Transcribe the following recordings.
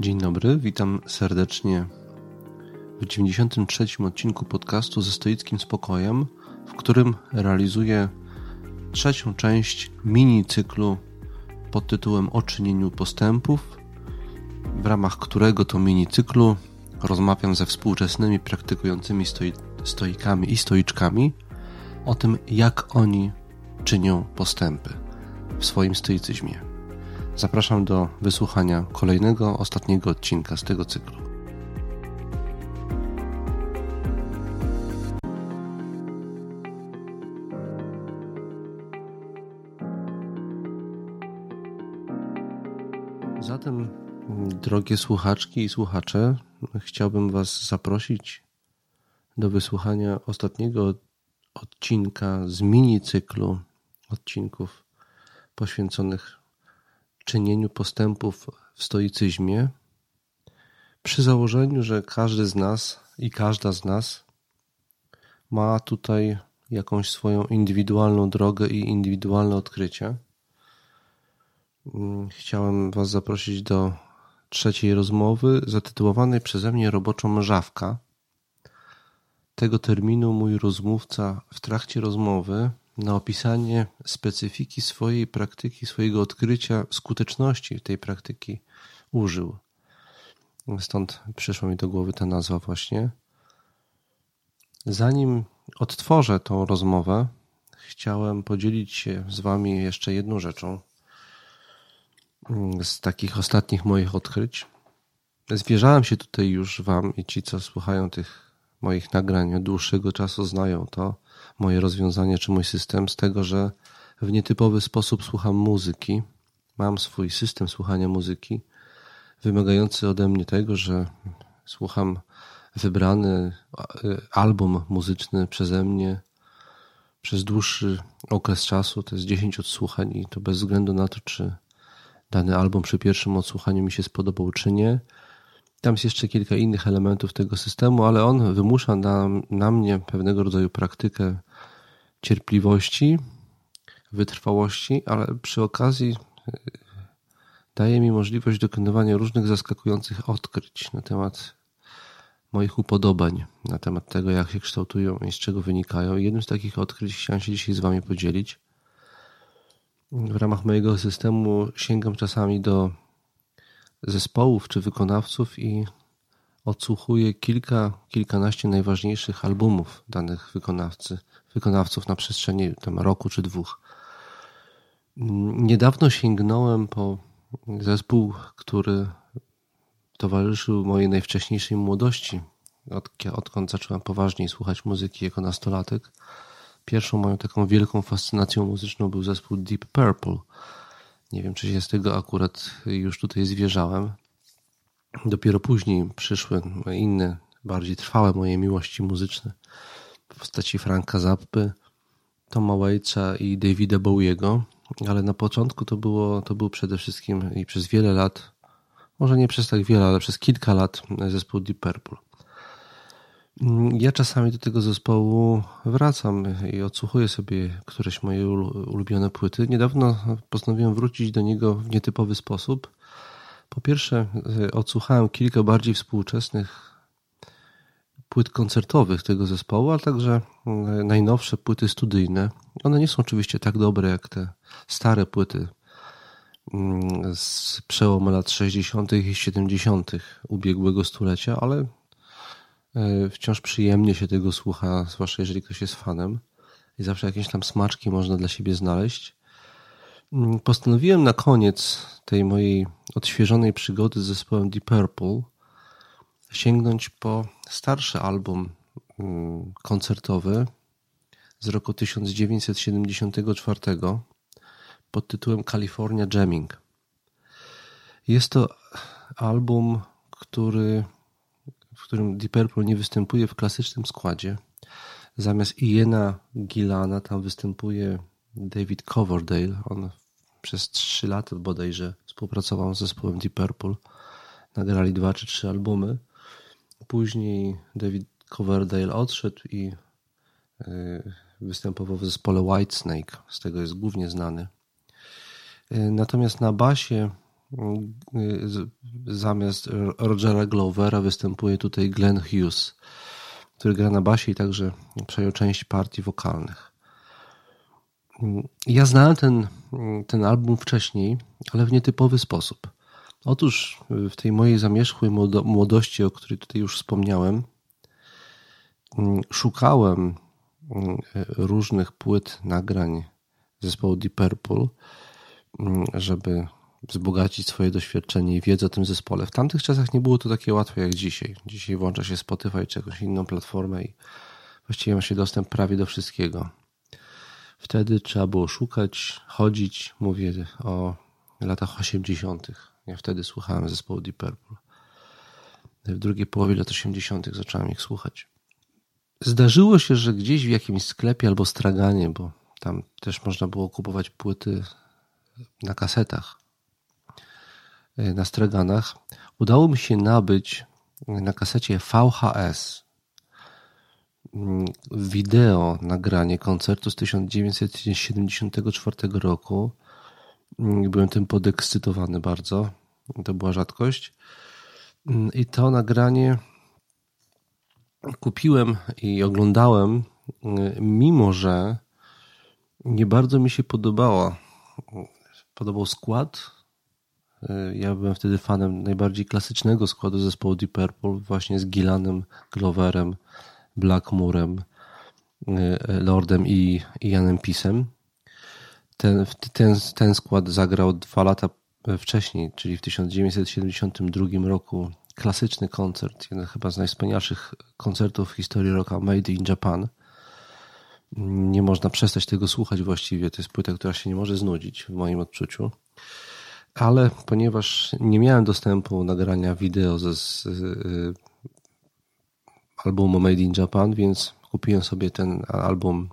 Dzień dobry, witam serdecznie w 93. odcinku podcastu ze stoickim spokojem, w którym realizuję trzecią część mini cyklu pod tytułem O czynieniu postępów, w ramach którego to mini cyklu rozmawiam ze współczesnymi praktykującymi stoi stoikami i stoiczkami o tym, jak oni czynią postępy w swoim stoicyzmie. Zapraszam do wysłuchania kolejnego, ostatniego odcinka z tego cyklu. Zatem, drogie słuchaczki i słuchacze, chciałbym Was zaprosić do wysłuchania ostatniego odcinka z mini cyklu odcinków poświęconych czynieniu postępów w stoicyzmie, przy założeniu, że każdy z nas i każda z nas ma tutaj jakąś swoją indywidualną drogę i indywidualne odkrycie. Mm, chciałem Was zaprosić do trzeciej rozmowy zatytułowanej przeze mnie Roboczą Mrzawka. Tego terminu mój rozmówca w trakcie rozmowy na opisanie specyfiki swojej praktyki, swojego odkrycia skuteczności tej praktyki użył. Stąd przyszła mi do głowy ta nazwa właśnie. Zanim odtworzę tą rozmowę, chciałem podzielić się z Wami jeszcze jedną rzeczą z takich ostatnich moich odkryć. Zwierzałem się tutaj już Wam i ci, co słuchają tych moich nagrań od dłuższego czasu, znają to moje rozwiązanie czy mój system z tego, że w nietypowy sposób słucham muzyki. Mam swój system słuchania muzyki, wymagający ode mnie tego, że słucham wybrany album muzyczny przeze mnie przez dłuższy okres czasu, to jest 10 odsłuchań i to bez względu na to, czy dany album przy pierwszym odsłuchaniu mi się spodobał, czy nie. Tam jest jeszcze kilka innych elementów tego systemu, ale on wymusza na, na mnie pewnego rodzaju praktykę cierpliwości, wytrwałości, ale przy okazji e, daje mi możliwość dokonywania różnych zaskakujących odkryć na temat moich upodobań, na temat tego, jak się kształtują i z czego wynikają. jednym z takich odkryć chciałem się dzisiaj z Wami podzielić. W ramach mojego systemu sięgam czasami do zespołów czy wykonawców i odsłuchuję kilka, kilkanaście najważniejszych albumów danych wykonawcy, wykonawców na przestrzeni tam roku czy dwóch. Niedawno sięgnąłem po zespół, który towarzyszył mojej najwcześniejszej młodości, od, odkąd zacząłem poważniej słuchać muzyki jako nastolatek. Pierwszą moją taką wielką fascynacją muzyczną był zespół Deep Purple – nie wiem, czy się z tego akurat już tutaj zwierzałem. Dopiero później przyszły inne, bardziej trwałe moje miłości muzyczne w postaci Franka Zappy, Toma Waitsa i Davida Bowiego, ale na początku to było, to był przede wszystkim i przez wiele lat, może nie przez tak wiele, ale przez kilka lat zespół Deep Purple. Ja czasami do tego zespołu wracam i odsłuchuję sobie któreś moje ulubione płyty. Niedawno postanowiłem wrócić do niego w nietypowy sposób. Po pierwsze, odsłuchałem kilka bardziej współczesnych płyt koncertowych tego zespołu, a także e, najnowsze płyty studyjne. One nie są oczywiście tak dobre jak te stare płyty mm, z przełomu lat 60. i 70. ubiegłego stulecia, ale E, wciąż przyjemnie się tego słucha, zwłaszcza jeżeli ktoś jest fanem i zawsze jakieś tam smaczki można dla siebie znaleźć. Mm, postanowiłem na koniec tej mojej odświeżonej przygody z zespołem Deep Purple sięgnąć po starszy album mm, koncertowy z roku 1974 pod tytułem California Jamming. Jest to album, który w którym Deep Purple nie występuje w klasycznym składzie. Zamiast Iena Gillana tam występuje David Coverdale. On przez trzy lata bodajże współpracował z zespołem Deep Purple. Nagrali dwa czy trzy albumy. Później David Coverdale odszedł i e, występował w zespole Whitesnake. Z tego jest głównie znany. E, natomiast na basie zamiast Rogera Glovera występuje tutaj Glenn Hughes, który gra na basie i także przejął część partii wokalnych. Ja znałem ten, ten album wcześniej, ale w nietypowy sposób. Otóż w tej mojej zamierzchłej młodości, o której tutaj już wspomniałem, szukałem różnych płyt nagrań zespołu Deep Purple, żeby wzbogacić swoje doświadczenie i wiedzę o tym zespole. W tamtych czasach nie było to takie łatwe jak dzisiaj. Dzisiaj włącza się Spotify czy jakąś inną platformę i właściwie ma się dostęp prawie do wszystkiego. Wtedy trzeba było szukać, chodzić. Mówię o latach 80. Ja wtedy słuchałem zespołu Deep Purple. W drugiej połowie lat 80. zacząłem ich słuchać. Zdarzyło się, że gdzieś w jakimś sklepie albo straganie, bo tam też można było kupować płyty na kasetach, e, na straganach, udało mi się nabyć na kasecie VHS mm, wideo nagranie koncertu z 1974 roku. Mm, byłem tym podekscytowany bardzo. To była rzadkość. Mm, I to nagranie kupiłem i oglądałem, mimo że nie bardzo mi się podobała. Podobał skład. Ja byłem wtedy fanem najbardziej klasycznego składu zespołu Deep Purple, właśnie z Gilanem, Gloverem, Blackmurem, Lordem i, i Janem Pisem. Ten, ten, ten skład zagrał dwa lata wcześniej, czyli w 1972 roku klasyczny koncert, jeden chyba z najwspanialszych koncertów w historii rocka Made in Japan. Nie można przestać tego słuchać właściwie. To jest płyta, która się nie może znudzić w moim odczuciu. Ale ponieważ nie miałem dostępu nagrania wideo ze z, y, albumu Made in Japan, więc kupiłem sobie ten album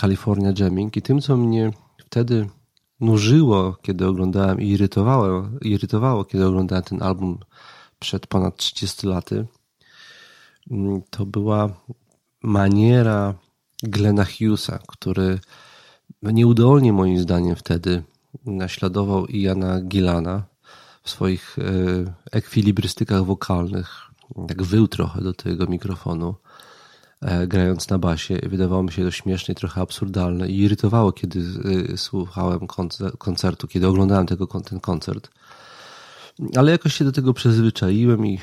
California Jamming i tym, co mnie wtedy nużyło, kiedy oglądałem i irytowało, irytowało, kiedy oglądałem ten album przed ponad 30 laty, mm, to była maniera Glena Hughesa, który nieudolnie moim zdaniem wtedy naśladował Iana Gillana w swoich e, ekwilibrystykach wokalnych. Tak wył trochę do tego mikrofonu. E, grając na basie. Wydawało mi się to śmieszne i trochę absurdalne i irytowało, kiedy e, słuchałem koncertu, kiedy oglądałem tego, ten koncert. Ale jakoś się do tego przyzwyczaiłem i e,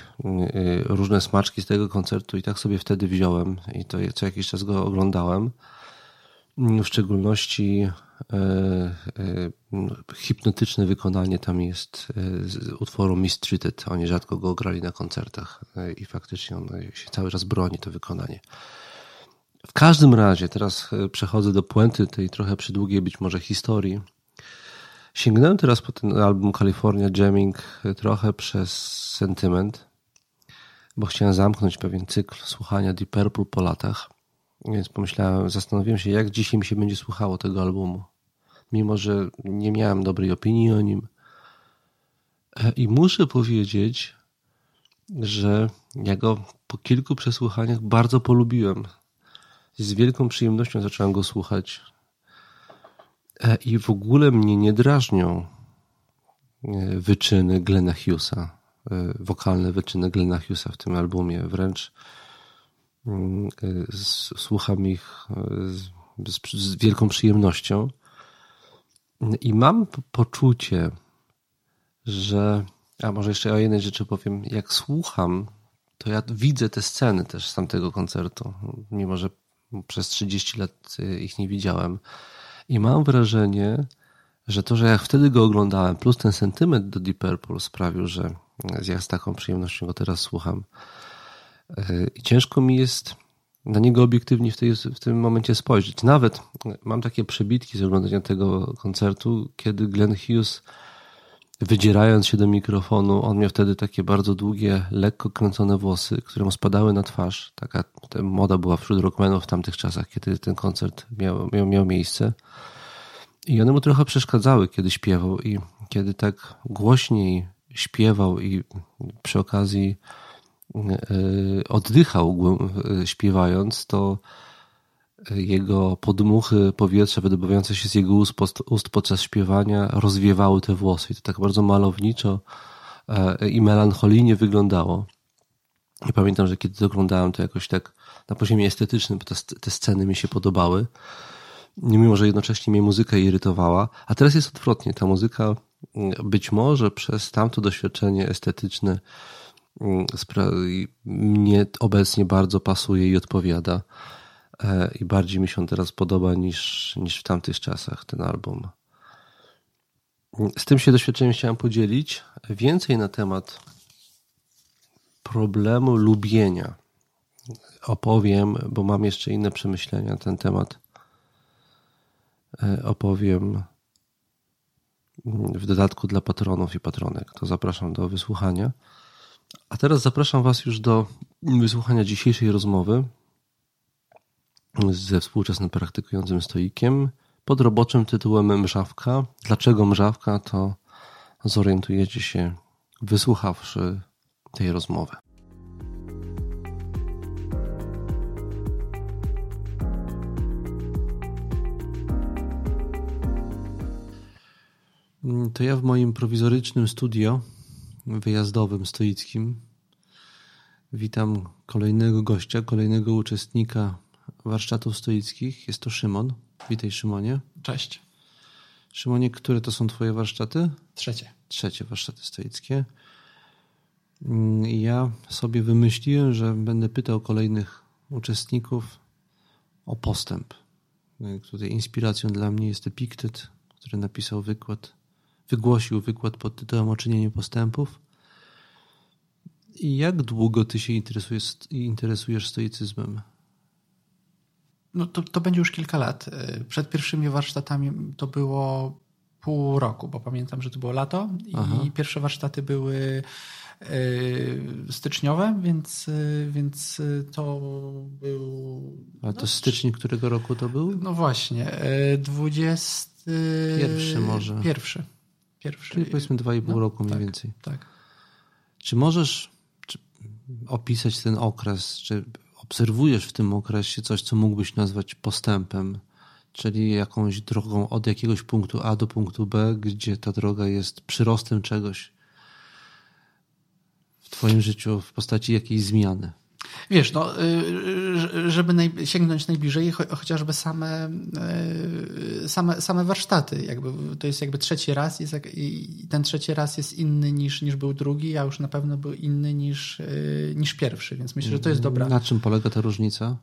różne smaczki z tego koncertu i tak sobie wtedy wziąłem i to co jakiś czas go oglądałem. W szczególności hipnotyczne wykonanie tam jest z utworu Mistreated. Oni rzadko go grali na koncertach i faktycznie on się cały czas broni, to wykonanie. W każdym razie, teraz przechodzę do puenty tej trochę przydługiej być może historii. Sięgnąłem teraz po ten album California Jamming trochę przez sentyment, bo chciałem zamknąć pewien cykl słuchania Deep Purple po latach. Więc pomyślałem, zastanowiłem się, jak dzisiaj mi się będzie słuchało tego albumu mimo że nie miałem dobrej opinii o nim. E, I muszę powiedzieć, że ja go po kilku przesłuchaniach bardzo polubiłem. Z wielką przyjemnością zacząłem go słuchać. E, I w ogóle mnie nie drażnią e, wyczyny Glena Hughesa, wokalne wyczyny Glena Hughesa w tym albumie. Wręcz mm, słucham ich z, z wielką przyjemnością. I mam poczucie, że. A może jeszcze o jednej rzeczy powiem. Jak słucham, to ja widzę te sceny też z tamtego koncertu, mimo że przez 30 lat y, ich nie widziałem. I mam wrażenie, że to, że jak wtedy go oglądałem, plus ten sentyment do Deep Purple sprawił, że ja z taką przyjemnością go teraz słucham. Y, I ciężko mi jest na niego obiektywnie w, tej, w tym momencie spojrzeć. Nawet mam takie przebitki z oglądania tego koncertu, kiedy Glenn Hughes wydzierając się do mikrofonu, on miał wtedy takie bardzo długie, lekko kręcone włosy, które mu spadały na twarz. Taka moda była wśród rockmenów w tamtych czasach, kiedy ten koncert miał, miał, miał miejsce. I one mu trochę przeszkadzały, kiedy śpiewał i kiedy tak głośniej śpiewał i przy okazji oddychał śpiewając, to jego podmuchy powietrza wydobywające się z jego ust, podczas śpiewania rozwiewały te włosy. I to tak bardzo malowniczo e, i melancholijnie wyglądało. I pamiętam, że kiedy oglądałem, to jakoś tak na poziomie estetycznym te, te sceny mi się podobały. Mimo, że jednocześnie mnie muzyka irytowała. A teraz jest odwrotnie. Ta muzyka być może przez tamto doświadczenie estetyczne mnie obecnie bardzo pasuje i odpowiada. E, I bardziej mi się teraz podoba niż, niż w tamtych czasach ten album. Z tym się doświadczeniem chciałem podzielić. Więcej na temat problemu lubienia opowiem, bo mam jeszcze inne przemyślenia na ten temat. E, opowiem w dodatku dla patronów i patronek. To zapraszam do wysłuchania. A teraz zapraszam Was już do wysłuchania dzisiejszej rozmowy ze współczesnym praktykującym stoikiem pod roboczym tytułem Mrzawka. Dlaczego Mrzawka, to zorientujecie się wysłuchawszy tej rozmowy. To ja w moim prowizorycznym studio wyjazdowym stoickim witam kolejnego gościa, kolejnego uczestnika warsztatów stoickich. Jest to Szymon. Witaj Szymonie. Cześć. Szymonie, które to są twoje warsztaty? Trzecie. Trzecie warsztaty stoickie. Mm, ja sobie wymyśliłem, że będę pytał kolejnych uczestników o postęp. Tutaj inspiracją dla mnie jest Epiktet, który napisał wykład, wygłosił wykład pod tytułem O czynieniu postępów. I jak długo ty się interesujesz, interesujesz stoicyzmem? No to, to będzie już kilka lat. Przed pierwszymi warsztatami to było pół roku, bo pamiętam, że to było lato Aha. i pierwsze warsztaty były e, styczniowe, więc, więc to był... A to no, styczeń którego roku to był? No właśnie, 20... E, pierwszy może. Pierwszy. Pierwszy. Czyli powiedzmy dwa i pół no, roku mniej tak, więcej. Tak. Czy możesz czy opisać ten okres, czy obserwujesz w tym okresie coś, co mógłbyś nazwać postępem, czyli jakąś drogą od jakiegoś punktu A do punktu B, gdzie ta droga jest przyrostem czegoś w Twoim życiu w postaci jakiejś zmiany? Wiesz, no, y, żeby naj, sięgnąć najbliżej, chociażby same, y, same, same warsztaty. Jakby, to jest jakby trzeci raz jest, i ten trzeci raz jest inny niż, niż był drugi, a już na pewno był inny niż, y, niż pierwszy, więc myślę, że to jest dobra. Na czym polega ta różnica?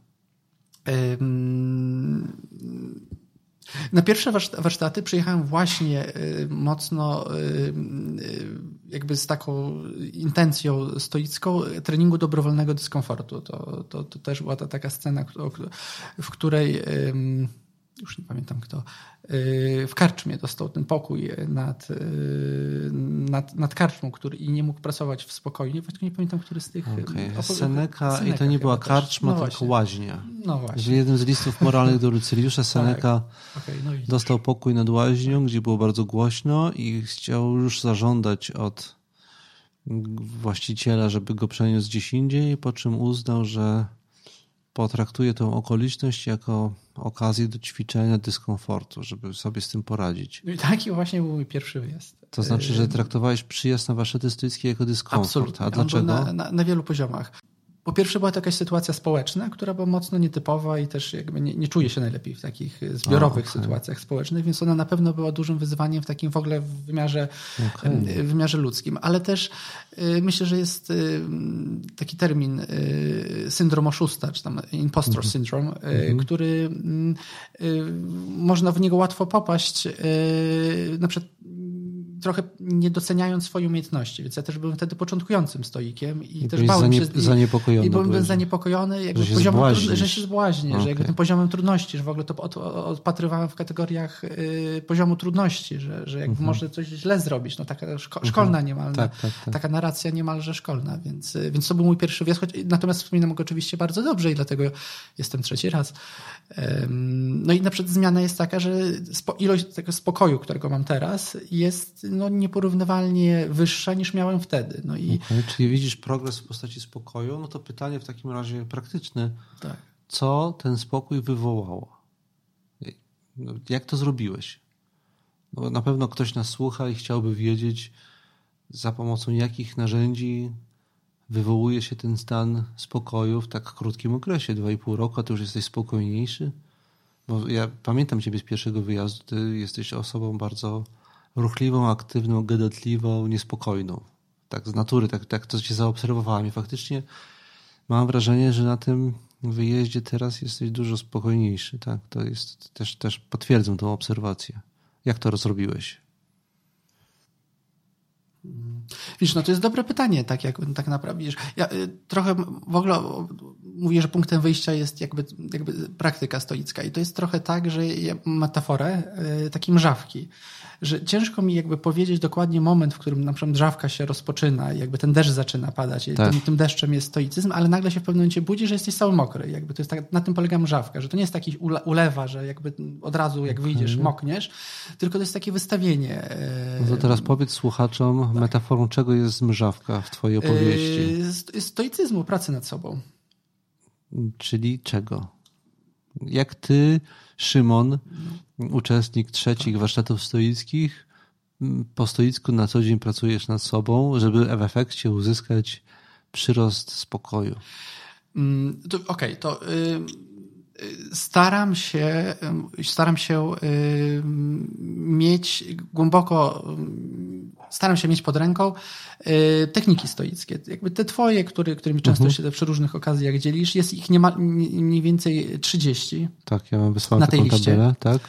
Na pierwsze warsztaty przyjechałem właśnie mocno jakby z taką intencją stoicką treningu dobrowolnego dyskomfortu. To, to, to też była ta taka scena, w której już nie pamiętam kto, y, w karczmie dostał ten pokój nad, y, nad, nad karczmą, który i nie mógł pracować w spokojnie. Właściwie nie pamiętam, który z tych... Okay. Seneca, Seneca i to nie była karczma, no tylko łaźnia. No właśnie. W jednym z listów moralnych do Lucyliusza Seneca tak. okay, no dostał pokój nad łaźnią, gdzie było bardzo głośno i chciał już zażądać od właściciela, żeby go przeniósł gdzieś indziej, po czym uznał, że potraktuje tę okoliczność jako okazję do ćwiczenia dyskomfortu, żeby sobie z tym poradzić. No i taki właśnie był mój pierwszy wyjazd. To znaczy, że traktowałeś przyjazd na warsztaty stoickie jako dyskomfort. Absolutnie. A dlaczego? Na, na, na, wielu poziomach. Po pierwsze była to jakaś sytuacja społeczna, która była mocno nietypowa i też jakby nie, nie czuję się najlepiej w takich zbiorowych okay. sytuacjach społecznych, więc ona na pewno była dużym wyzwaniem w takim w ogóle w wymiarze, okay. wymiarze ludzkim. Ale też y, myślę, że jest y, taki termin syndrom oszusta, czy tam impostor -hmm. syndrome, -hmm. który można w niego łatwo popaść. Na przykład trochę nie doceniając swojej umiejętności. Więc ja też byłem wtedy początkującym stoikiem i, I też bałem się. Zaniepokojony. I byłem zaniepokojony, jakby że poziomem, że się zbłaźnię, okay. że jakby tym poziomem trudności, że w ogóle to od, odpatrywałem w kategoriach y, poziomu trudności, że, że jakby mhm. może coś źle zrobić. No taka szko mhm. szkolna niemal, tak, tak, tak. taka narracja niemalże szkolna, więc, y, więc to był mój pierwszy wjazd, choć, natomiast wspominam go oczywiście bardzo dobrze i dlatego jestem trzeci raz. No i na przykład zmiana jest taka, że ilość tego spokoju, którego mam teraz, jest no, nieporównywalnie wyższa niż miałem wtedy. No i... Okay, czyli widzisz progres w postaci spokoju, no to pytanie w takim razie praktyczne. Tak. co ten spokój wywołało? Jak to zrobiłeś? No, na pewno ktoś nas słucha i chciałby wiedzieć, za pomocą jakich narzędzi wywołuje się ten stan spokoju w tak krótkim okresie, 2,5 roku, a ty już jesteś spokojniejszy? Bo ja pamiętam ciebie z pierwszego wyjazdu, ty jesteś osobą bardzo ruchliwą, aktywną, gadatliwą, niespokojną. Tak z natury, tak, tak to cię zaobserwowałem i faktycznie mam wrażenie, że na tym wyjeździe teraz jesteś dużo spokojniejszy. Tak, to jest też, też potwierdzam tą obserwację. Jak to rozrobiłeś? Wiesz, no to jest dobre pytanie, tak jak tak naprawdę. Wiesz, ja y, trochę w ogóle mówię, że punktem wyjścia jest jakby, jakby praktyka stoicka i to jest trochę tak, że ja metaforę y, takiej mrzawki że ciężko mi jakby powiedzieć dokładnie moment, w którym na przykład drzawka się rozpoczyna i jakby ten deszcz zaczyna padać. Tak. tym, tym, deszczem jest stoicyzm, ale nagle się w pewnym momencie budzi, że jesteś cały mokry. Jakby to jest tak, na tym polega mrzawka, że to nie jest taki ulewa, że jakby od razu jak wyjdziesz, mokniesz, tylko to jest takie wystawienie. No to teraz powiedz słuchaczom tak. metaforą, czego jest mrzawka w twojej opowieści. Yy, stoicyzmu, pracy nad sobą. Czyli czego? Jak ty, Szymon, uczestnik trzecich warsztatów stoickich, po stoicku na co dzień pracujesz nad sobą, żeby w efekcie uzyskać przyrost spokoju? Mm, Okej, okay, to y, staram się, staram się mieć głęboko, staram się mieć pod ręką y, techniki stoickie. Jakby te twoje, które, którymi często mhm. się przy różnych okazjach dzielisz, jest ich nie ma, mniej więcej 30. Tak, ja mam wysłaną taką tabelę, tak?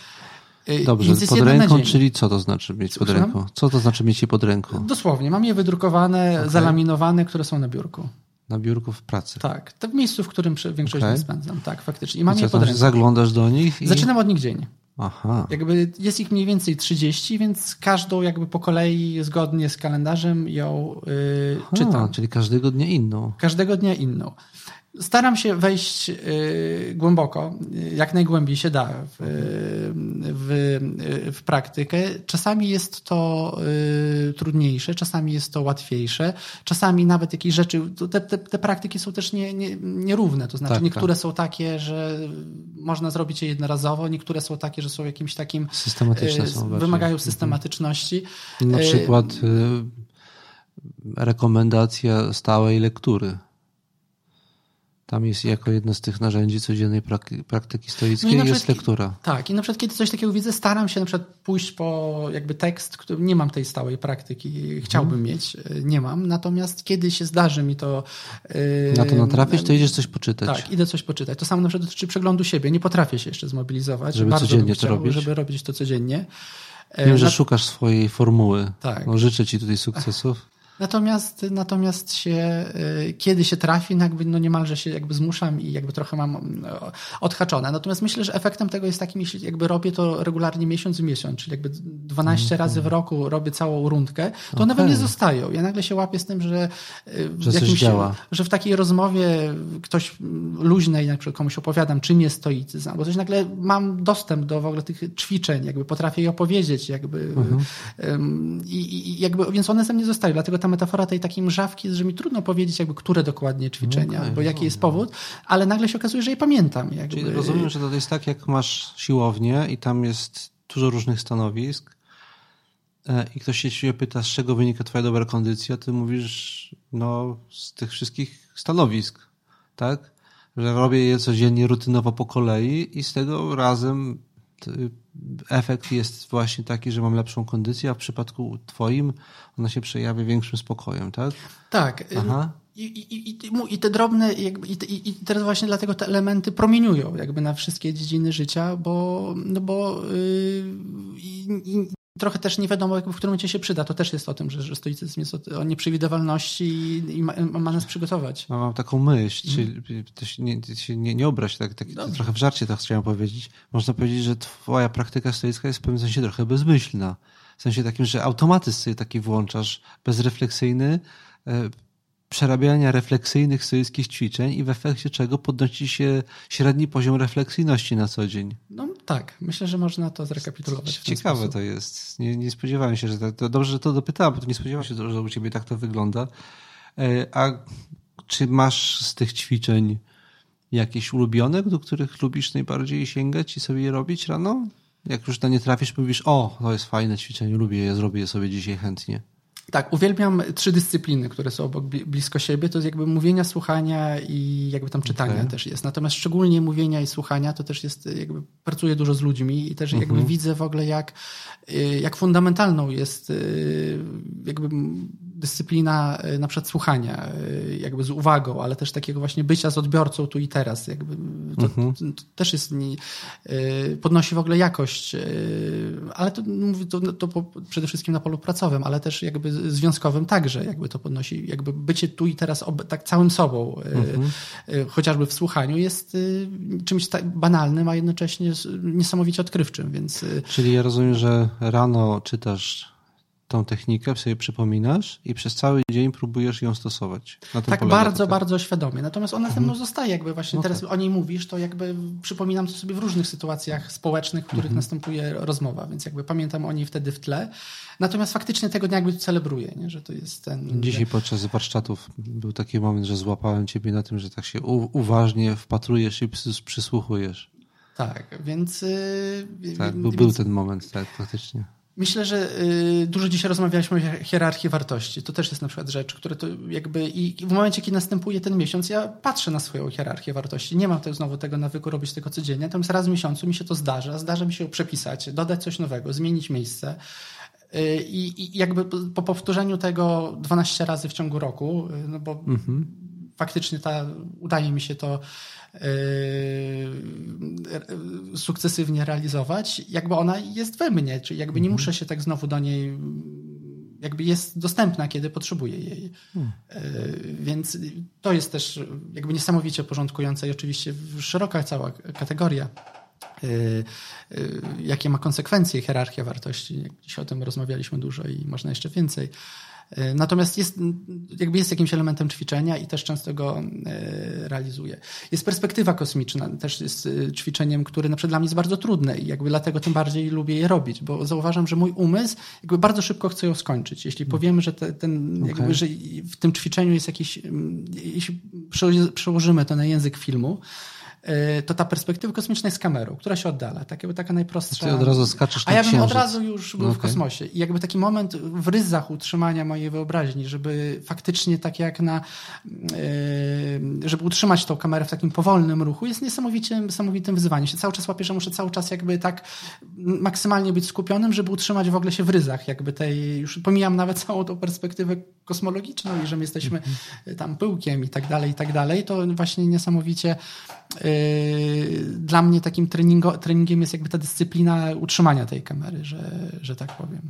Y, Dobrze, pod ręką, czyli co to znaczy mieć pod ręką? Co to znaczy mieć je pod ręką? Dosłownie, mam je wydrukowane, okay. zalaminowane, które są na biurku. Na biurku w pracy. Tak, to w miejscu, w którym większość okay. spędzam. Tak, faktycznie. I mam I co, je pod ręką. Zaglądasz do nich? I... Zaczynam od nich dzień. Aha. Jakby jest ich mniej więcej 30, więc każdą jakby po kolei zgodnie z kalendarzem ją yy, Aha, czytam. Czyli każdego dnia inną. Każdego dnia inną. Staram się wejść y, głęboko, jak najgłębiej się da w, w, w praktykę. Czasami jest to y, trudniejsze, czasami jest to łatwiejsze, czasami nawet jakieś rzeczy, te, te, te praktyki są też nie, nie, nierówne, to znaczy tak, niektóre tak. są takie, że można zrobić je jednorazowo, niektóre są takie, że są jakimś takim... Systematyczne są. Y, wymagają mhm. systematyczności. Na przykład rekomendacja stałej lektury. Tam jest jako jedno z tych narzędzi codziennej praktyki stoickiej no jest lektura. Tak, i na przykład kiedy coś takiego widzę, staram się na przykład pójść po jakby tekst, który nie mam tej stałej praktyki, chciałbym hmm. mieć, e, nie mam, natomiast kiedy się zdarzy mi to... Yy, na to natrafisz, to idziesz coś poczytać. Tak, idę coś poczytać. To samo na przykład dotyczy przeglądu siebie. Nie potrafię się jeszcze zmobilizować. Żeby Bardzo codziennie to robić. Żeby robić to codziennie. Wiem, że szukasz swojej formuły. Tak. No, życzę Ci tutaj sukcesów. Natomiast, natomiast się, y, kiedy się trafi, no jakby no niemalże się jakby zmuszam i jakby trochę mam y, odhaczone. Natomiast myślę, że efektem tego jest taki, jeśli jakby robię to regularnie miesiąc w miesiąc, czyli jakby 12 mm -hmm. razy w roku robię całą rundkę, to okay. one we mnie zostają. Ja nagle się łapię z tym, że, y, że, jakimś, działa. że w takiej rozmowie ktoś luźnej, na przykład komuś opowiadam, czym jest stoicyzm, bo coś nagle mam dostęp do w ogóle tych ćwiczeń, jakby potrafię je opowiedzieć, jakby, mm -hmm. i, i jakby, więc one ze mnie zostają, dlatego tam metafora tej takiej mrzawki jest, że mi trudno powiedzieć, jakby które dokładnie ćwiczenia, okay, bo jaki jest powód, ale nagle się okazuje, że je pamiętam. Jakby. Czyli rozumiem, że to jest tak, jak masz siłownię i tam jest dużo różnych stanowisk e, i ktoś się ciebie pyta, z czego wynika twoja dobra kondycja, ty mówisz, no z tych wszystkich stanowisk, tak? Że robię je codziennie rutynowo po kolei i z tego razem efekt jest właśnie taki, że mam lepszą kondycję, a w przypadku twoim ona się przejawia większym spokojem, tak? Tak. Aha. I, i, i, i te drobne, jakby, i, i teraz właśnie dlatego te elementy promieniują jakby na wszystkie dziedziny życia, bo, no bo yy, trochę też nie wiadomo, w którym momencie się przyda. To też jest o tym, że, że stoicyzm jest o, o nieprzewidywalności i, i ma, ma, nas przygotować. No, mam taką myśl, mm. czyli to się nie, się nie, nie obraź, tak, tak trochę w żarcie to chciałem powiedzieć. Można powiedzieć, że twoja praktyka stoicka jest w pewnym sensie trochę bezmyślna. W sensie takim, że automatyzm sobie taki włączasz, bezrefleksyjny, e, przerabiania refleksyjnych stoickich ćwiczeń i w efekcie czego podnosi się średni poziom refleksyjności na co dzień. No tak, myślę, że można to zrekapitulować. Ciekawe sposób. to jest. Nie, nie spodziewałem się, że tak, to dobrze, że to dopytałem, bo to nie spodziewałem się, że u ciebie tak to wygląda. E, a czy masz z tych ćwiczeń jakieś ulubione, do których lubisz najbardziej sięgać i sobie je robić rano? Jak już na nie trafisz, mówisz, o, to jest fajne ćwiczenie, lubię je, zrobię je sobie dzisiaj chętnie. Tak, uwielbiam trzy dyscypliny, które są obok, blisko siebie. To jest jakby mówienia, słuchania i jakby tam czytania okay. też jest. Natomiast szczególnie mówienia i słuchania to też jest, jakby pracuję dużo z ludźmi i też jakby mhm. widzę w ogóle jak, y, jak fundamentalną jest y, jakby dyscyplina y, na przykład słuchania, jakby z uwagą, ale też takiego właśnie bycia z odbiorcą tu i teraz. Jakby to, mhm. to, to też jest, podnosi w ogóle jakość, ale to, to, to przede wszystkim na polu pracowym, ale też jakby związkowym także jakby to podnosi, jakby bycie tu i teraz tak całym sobą, mhm. Chociażby w słuchaniu jest czymś tak banalnym, a jednocześnie niesamowicie odkrywczym, więc... Czyli ja rozumiem, że rano czytasz tą technikę, sobie przypominasz i przez cały dzień próbujesz ją stosować. tak bardzo, bardzo świadomie. Natomiast ona mhm. ze mną zostaje, jakby właśnie no teraz tak. o niej mówisz, to jakby przypominam to sobie w różnych sytuacjach społecznych, w których mhm. następuje rozmowa, więc jakby pamiętam o niej wtedy w tle. Natomiast faktycznie tego dnia jakby celebruję, nie? że to jest ten... Dzisiaj podczas warsztatów był taki moment, że złapałem ciebie na tym, że tak się uważnie wpatrujesz i przysłuchujesz. Tak, więc... Yy, tak, był, więc... był ten moment, tak, faktycznie. Myślę, że y, dużo dzisiaj rozmawialiśmy o hierarchii wartości. To też jest na przykład rzecz, które to jakby i w momencie, kiedy następuje ten miesiąc, ja patrzę na swoją hierarchię wartości. Nie mam też znowu tego nawyku robić tego codziennie, natomiast raz w miesiącu mi się to zdarza. Zdarza mi się przepisać, dodać coś nowego, zmienić miejsce. Y, I, I, jakby po powtórzeniu tego 12 razy w ciągu roku, y, no bo mhm. Faktycznie ta, udaje mi się to Yy, sukcesywnie realizować, jakby ona jest we mnie, czyli jakby nie mhm. muszę się tak znowu do niej, jakby jest dostępna, kiedy potrzebuję jej. Hmm. Yy, więc to jest też jakby niesamowicie porządkująca i oczywiście szeroka cała kategoria jakie ma konsekwencje hierarchia wartości. Dzisiaj o tym rozmawialiśmy dużo i można jeszcze więcej. E, natomiast jest, jakby jest jakimś elementem ćwiczenia i też często go e, realizuję. Jest perspektywa kosmiczna, też jest e, ćwiczeniem, które na przykład dla mnie jest bardzo trudne i jakby dlatego tym bardziej lubię je robić, bo zauważam, że mój umysł jakby bardzo szybko chce ją skończyć. Jeśli mm. powiemy, że te, ten, jakby, okay. że w tym ćwiczeniu jest jakiś, jeśli przełożymy to na język filmu, to ta perspektywa kosmiczna jest kamerą, która się oddala. Tak, jakby taka najprostsza. Ty od razu skaczesz A ja bym od razu już był w kosmosie. I jakby taki moment w ryzach utrzymania mojej wyobraźni, żeby faktycznie tak jak na, e, żeby utrzymać tą kamerę w takim powolnym ruchu, jest niesamowicie, niesamowitym wyzwaniem. Się cały czas łapię, że muszę cały czas jakby tak maksymalnie być skupionym, żeby utrzymać w ogóle się w ryzach jakby tej, już pomijam nawet całą tą perspektywę kosmologiczną i że my jesteśmy mhm. tam pyłkiem i tak dalej, i tak dalej, to właśnie niesamowicie Yy, dla mnie takim treningo, treningiem jest jakby ta dyscyplina utrzymania tej kamery, że, że tak powiem.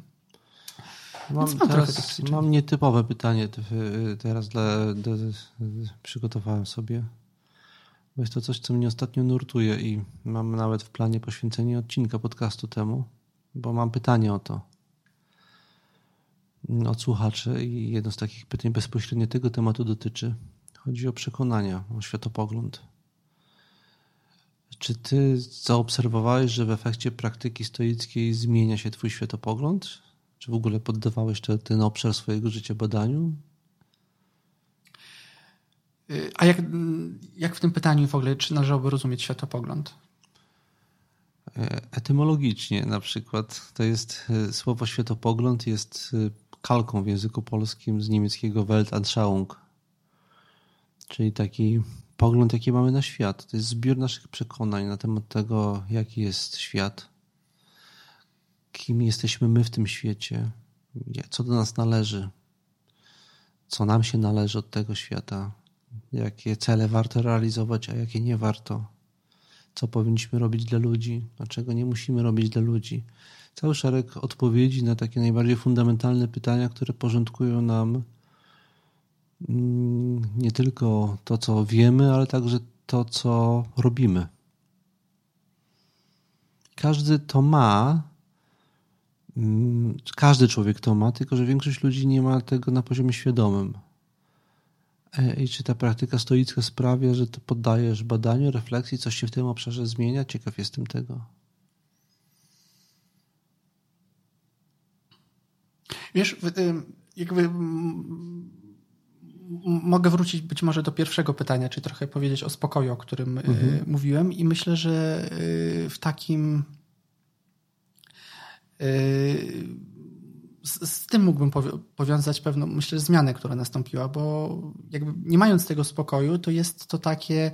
Mam, mam, teraz, mam nietypowe pytanie teraz dla, dla, przygotowałem sobie. Bo jest to coś, co mnie ostatnio nurtuje i mam nawet w planie poświęcenie odcinka podcastu temu, bo mam pytanie o to od słuchaczy i jedno z takich pytań bezpośrednio tego tematu dotyczy. Chodzi o przekonania, o światopogląd. Czy ty zaobserwowałeś, że w efekcie praktyki stoickiej zmienia się twój światopogląd? Czy w ogóle poddawałeś ten obszar swojego życia badaniu? Y, a jak, jak w tym pytaniu w ogóle, czy należałoby rozumieć światopogląd? E, etymologicznie na przykład to jest e, słowo światopogląd jest e, kalką w języku polskim z niemieckiego Weltanschauung, czyli taki pogląd, jaki mamy na świat. To jest zbiór naszych przekonań na temat tego, jaki jest świat, kim jesteśmy my w tym świecie, co do nas należy, co nam się należy od tego świata, jakie cele warto realizować, a jakie nie warto, co powinniśmy robić dla ludzi, a czego nie musimy robić dla ludzi. Cały szereg odpowiedzi na takie najbardziej fundamentalne pytania, które porządkują nam nie tylko to, co wiemy, ale także to, co robimy. Każdy to ma, mm, każdy człowiek to ma, tylko że większość ludzi nie ma tego na poziomie świadomym. E, I czy ta praktyka stoicka sprawia, że to poddajesz badaniu, refleksji, coś się w tym obszarze zmienia? Ciekaw jestem tego. Wiesz, jakby mogę wrócić być może do pierwszego pytania, czyli trochę powiedzieć o spokoju, o którym y, mhm. mówiłem i myślę, że y, w takim z, z, tym mógłbym powiązać pewną, myślę, zmianę, która nastąpiła, bo jakby nie mając tego spokoju, to jest to takie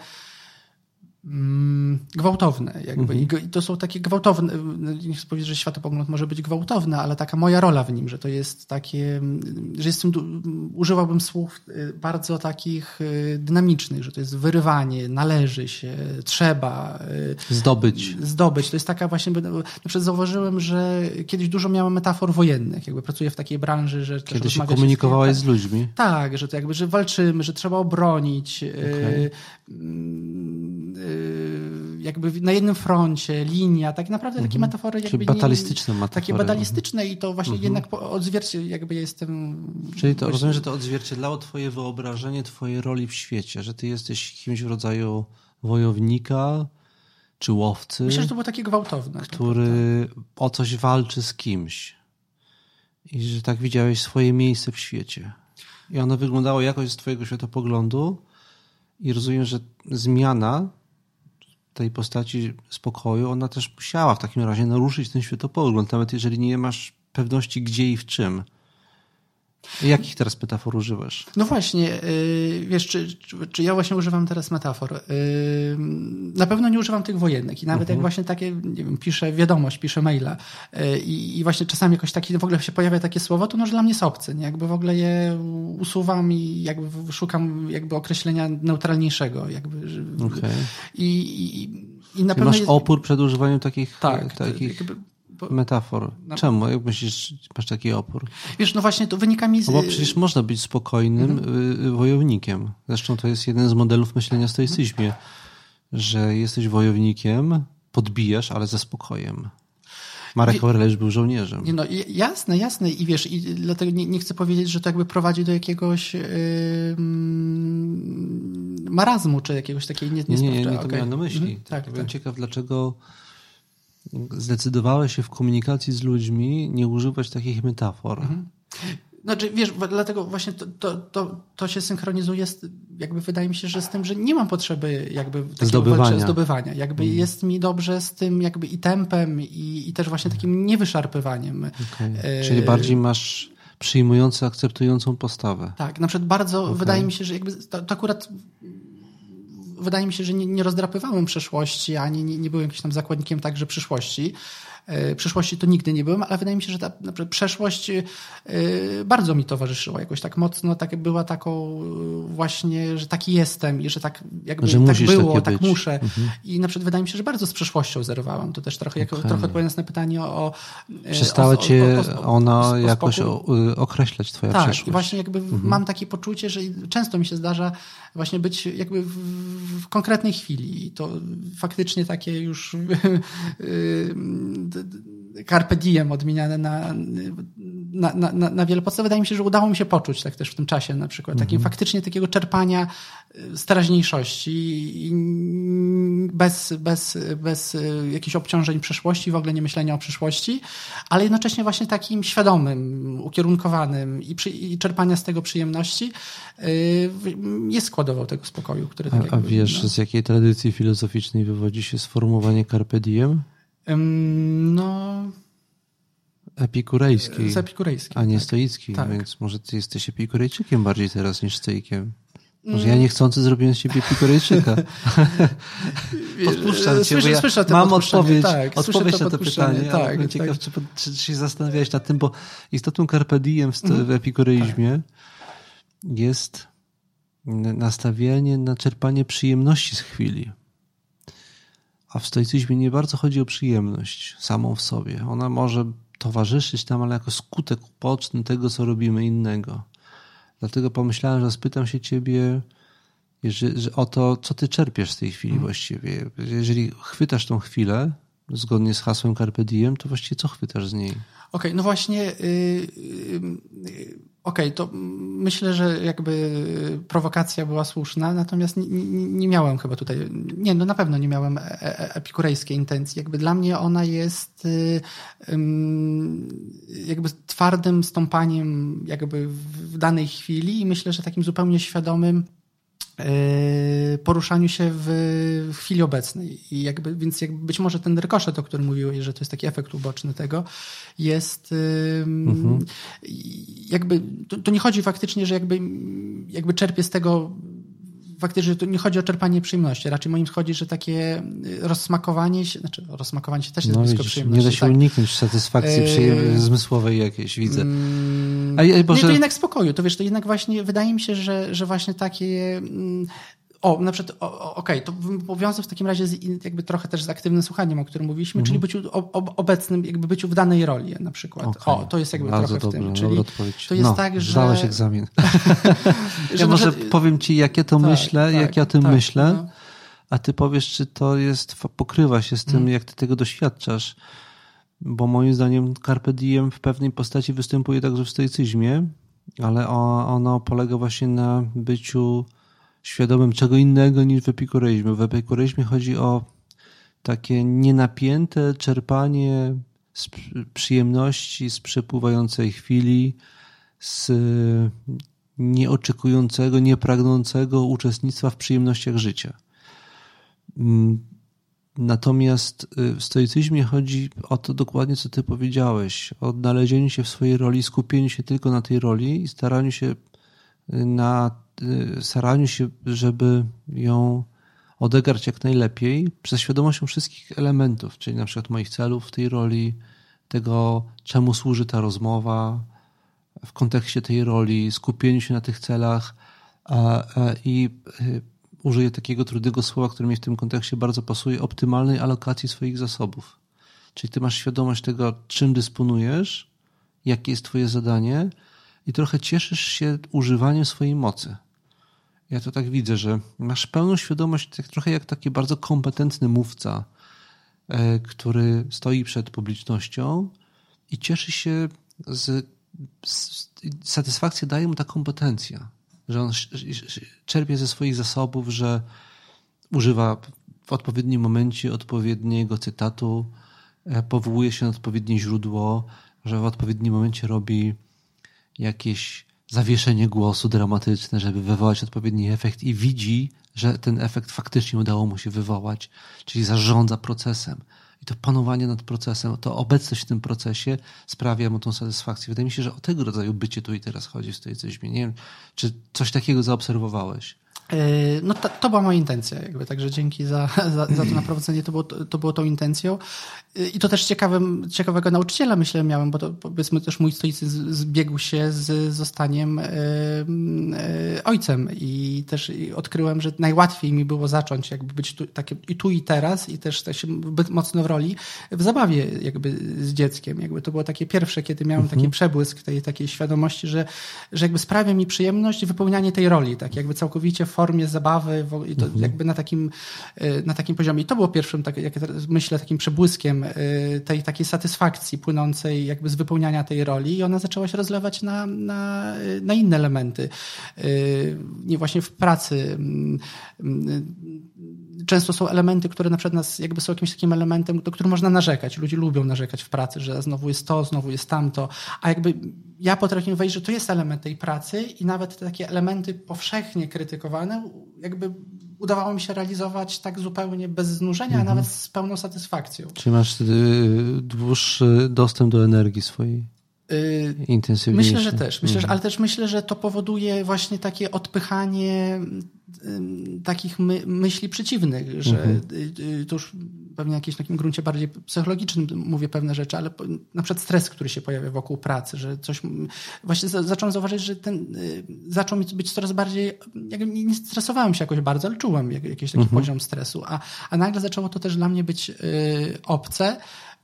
gwałtowne. Jakby. Mhm. I to są takie gwałtowne, nie chcę powiedzieć, że światopogląd może być gwałtowny, ale taka moja rola w nim, że to jest takie, że jestem, używałbym słów y, bardzo takich y, dynamicznych, że to jest wyrywanie, należy się, trzeba. Y, zdobyć. Zdobyć. To jest taka właśnie, na przykład zauważyłem, że kiedyś dużo miałem metafor wojennych, jakby pracuję w takiej branży, że Kiedyś się komunikowałeś z, z ludźmi. Tak, że to jakby, że walczymy, że trzeba obronić. Okay jakby na jednym froncie, linia, tak naprawdę takie mhm. metafory jakby Czyli batalistyczne nie, metafory. Takie batalistyczne i to właśnie mhm. jednak odzwierciedla, jakby jestem... Czyli to właśnie... rozumiem, że to odzwierciedlało twoje wyobrażenie twojej roli w świecie, że ty jesteś kimś w rodzaju wojownika czy łowcy. Myślę, że to było takie gwałtowne. Który o coś walczy z kimś. I że tak widziałeś swoje miejsce w świecie. I ono wyglądało jakoś z twojego światopoglądu i rozumiem, że zmiana tej postaci spokoju, ona też musiała w takim razie naruszyć ten światopogląd, nawet jeżeli nie masz pewności gdzie i w czym. Jakich teraz metafor używasz? No właśnie, yy, wiesz, czy, czy, czy, ja właśnie używam teraz metafor? Yy, na pewno nie używam tych wojennych i nawet -huh. jak mhm. właśnie takie, nie wiem, piszę wiadomość, piszę maila yy, i właśnie czasami jakoś taki, w ogóle się pojawia takie słowo, to no, że dla mnie jest obce, nie? Jakby w ogóle je usuwam i jakby szukam jakby określenia neutralniejszego, jakby. Okay. I, i, i na pewno masz jest... opór przed używaniem takich, tak, takich... Jakby, metafor. No. Czemu? Jak myślisz, masz taki opór? Wiesz, no właśnie to wynika mi z... No bo przecież można być spokojnym mhm. Y, wojownikiem. Zresztą to jest jeden z modelów myślenia w stoicyzmie, że jesteś wojownikiem, podbijasz, ale ze spokojem. Marek Aureliusz był żołnierzem. No, jasne, jasne. I wiesz, i dlatego nie, nie chcę powiedzieć, że to jakby prowadzi do jakiegoś yy, marazmu, czy jakiegoś takiej nie, nie, nie, nie, nie to okay. miałem na myśli. Mhm, tak, Byłem tak. ciekaw, dlaczego zdecydowałeś się w komunikacji z ludźmi nie używać takich metafor. Mhm. Znaczy, wiesz, dlatego właśnie to, to, to, to się synchronizuje, z, jakby wydaje mi się, że z tym, że nie mam potrzeby jakby zdobywania. zdobywania. Jakby mm. jest mi dobrze z tym jakby i tempem i, i też właśnie takim niewyszarpywaniem. Okay. E... Czyli bardziej masz przyjmującą, akceptującą postawę. Tak, na przykład bardzo okay. wydaje mi się, że jakby to, to akurat wydaje mi się, że nie, nie rozdrapywałem przeszłości, ani nie, nie byłem jakimś tam zakładnikiem także przyszłości. E, przyszłości to nigdy nie byłem, ale wydaje mi się, że ta przeszłość e, bardzo mi towarzyszyła jakoś tak mocno, tak była taką e, właśnie, że taki jestem i że tak jakby że tak było, tak być. muszę. Mhm. I na przykład wydaje mi się, że bardzo z przeszłością zerwałam. To też trochę, okay. trochę odpowiadając na pytanie o... Przestała o, cię o, o, ona jakoś określać twoja tak, przeszłość. Tak, właśnie jakby mhm. mam takie poczucie, że często mi się zdarza właśnie być jakby w, w konkretnej chwili i to faktycznie takie już carpe diem odmieniane na, na, na, na wiele podstaw. Wydaje mi się, że udało mi się poczuć tak też w tym czasie na przykład. Takim mhm. faktycznie takiego czerpania z teraźniejszości bez, bez, bez jakichś obciążeń przeszłości, w ogóle nie myślenia o przyszłości, ale jednocześnie właśnie takim świadomym, ukierunkowanym i, przy, i czerpania z tego przyjemności y, jest składową tego spokoju, który tak A, a wiesz, no. z jakiej tradycji filozoficznej wywodzi się sformułowanie carpe diem? No. Epikurejski. Z epikurejski. A nie tak. stoicki, tak. więc może ty jesteś epikurejczykiem bardziej teraz niż stoikiem. Może ja niechcący zrobiłem z ciebie epikurejczyka. Podpuszczam cię, słyszę, ja słyszę mam odpowiedź, tak, odpowiedź na to pytanie. Tak, tak. ciekaw, czy, czy, się zastanawiałeś nad tym, bo istotą carpe diem w, w epikureizmie tak. jest nastawienie na czerpanie przyjemności z chwili. A w stoicyzmie nie bardzo chodzi o przyjemność samą w sobie. Ona może towarzyszyć nam, ale jako skutek uboczny tego, co robimy innego. Dlatego pomyślałem, że spytam się ciebie że, że o to, co ty czerpiesz z tej chwili hmm. właściwie. Jeżeli chwytasz tą chwilę, zgodnie z hasłem Carpe Diem, to właściwie co chwytasz z niej? okay, no właśnie. Yy, yy, Okej, okay, to myślę, że jakby prowokacja była słuszna, natomiast nie, nie, miałem chyba tutaj, nie, no na pewno nie miałem e, e, epikurejskiej intencji. Jakby dla mnie ona jest y, jakby twardym stąpaniem jakby w danej chwili i myślę, że takim zupełnie świadomym poruszaniu się w, chwili obecnej. I jakby, więc jakby być może ten rykoszet, o którym mówiłeś, że to jest taki efekt uboczny tego, jest mhm. jakby, to, to, nie chodzi faktycznie, że jakby, jakby czerpie z tego faktycznie to nie chodzi o czerpanie przyjemności, raczej moim chodzi, że takie rozsmakowanie się, znaczy rozsmakowanie się też jest no, blisko widzisz, przyjemności. Nie da się tak? uniknąć satysfakcji e... zmysłowej jakiejś, widzę. Mm... A, a, Boże... Nie, to jednak spokoju, to wiesz, to jednak właśnie, wydaje mi się, że, że właśnie takie mm, o, na przykład, okej, okay, to powiązał w takim razie z, jakby trochę też z aktywnym słuchaniem, o którym mówiliśmy, czyli mhm. byciu obecnym, jakby byciu w danej roli na przykład. Okay. O, to jest jakby Bardzo trochę dobrze, w tym. Czyli to jest no, tak, że... Zdałeś egzamin. ja może powiem ci, jak ja to tak, myślę, tak, jak ja o tym tak, myślę, no. a ty powiesz, czy to jest, pokrywa się z tym, hmm. jak ty tego doświadczasz. Bo moim zdaniem Carpe Diem w pewnej postaci występuje także w stoicyzmie, ale ono polega właśnie na byciu świadomym czego innego niż w epikureizmie. W epikureizmie chodzi o takie nienapięte czerpanie z przyjemności, z przepływającej chwili, z nieoczekującego, niepragnącego uczestnictwa w przyjemnościach życia. Natomiast y, w stoicyzmie chodzi o to dokładnie, co ty powiedziałeś, o odnalezieniu się w swojej roli, skupieniu się tylko na tej roli i staraniu się y, na Y, staraniu się, żeby ją odegrać jak najlepiej, przez świadomością wszystkich elementów, czyli na przykład moich celów w tej roli, tego, czemu służy ta rozmowa, w kontekście tej roli, skupieniu się na tych celach i użyję takiego trudnego słowa, które mi w tym kontekście bardzo pasuje, optymalnej alokacji swoich zasobów. Czyli ty masz świadomość tego, czym dysponujesz, jakie jest twoje zadanie i trochę cieszysz się używaniem swojej mocy. Ja to tak widzę, że masz pełną świadomość, tak trochę jak taki bardzo kompetentny mówca, e, który stoi przed publicznością i cieszy się z, z satysfakcję daje mu ta kompetencja, że on czerpie ze swoich zasobów, że używa w odpowiednim momencie odpowiedniego cytatu, e, powołuje się na odpowiednie źródło, że w odpowiednim momencie robi jakieś zawieszenie głosu dramatyczne, żeby wywołać odpowiedni efekt i widzi, że ten efekt faktycznie udało mu się wywołać, czyli zarządza procesem. To panowanie nad procesem, to obecność w tym procesie sprawia mu tą satysfakcję. Wydaje mi się, że o tego rodzaju bycie tu i teraz chodzi w stoicyzmie. Nie wiem, czy coś takiego zaobserwowałeś? E, no to, to, była moja intencja, jakby, także dzięki za, za, za to naprowadzenie, to było, to było tą intencją. E, I to też ciekawym, ciekawego nauczyciela, myślę, miałem, bo to powiedzmy też mój stoicyzm zbiegł się z zostaniem e, e, ojcem i też odkryłem, że najłatwiej mi było zacząć jakby być tu, takie, i tu i teraz i też tak się być mocno w roli w zabawie jakby z dzieckiem. Jakby to było takie pierwsze, kiedy miałem mhm. taki przebłysk tej takiej świadomości, że, że jakby sprawia mi przyjemność wypełnianie tej roli, tak jakby całkowicie w formie zabawy i to mhm. jakby na takim, e, na takim poziomie. I to było pierwszym, tak, jak myślę, takim przebłyskiem e, tej takiej satysfakcji płynącej jakby z wypełniania tej roli i ona zaczęła się rozlewać na, na, na inne elementy. E, nie właśnie w pracy mm, mm, często są elementy, które na przykład nas jakby są jakimś takim elementem, do którym można narzekać. Ludzie lubią narzekać w pracy, że znowu jest to, znowu jest tamto, a jakby ja potrafię wejść, że to jest element tej pracy i nawet te takie elementy powszechnie krytykowane, jakby udawało mi się realizować tak zupełnie bez znużenia, mhm. a nawet z pełną satysfakcją. Czyli masz y, dłuższy dostęp do energii swojej? Y, Intensywniejszy. Myślę, że też. Myślę, że, mhm. ale też myślę, że to powoduje właśnie takie odpychanie takich my, myśli przeciwnych, że mhm. Y, y, to już pewnie jakimś takim gruncie bardziej psychologicznym mówię pewne rzeczy, ale na przykład stres, który się pojawia wokół pracy, że coś, właśnie zacząłem zauważyć, że ten, y, zaczął mi być coraz bardziej, nie stresowałem się jakoś bardzo, ale czułem jakiś taki mhm. poziom stresu, a, a nagle zaczęło to też dla mnie być obce,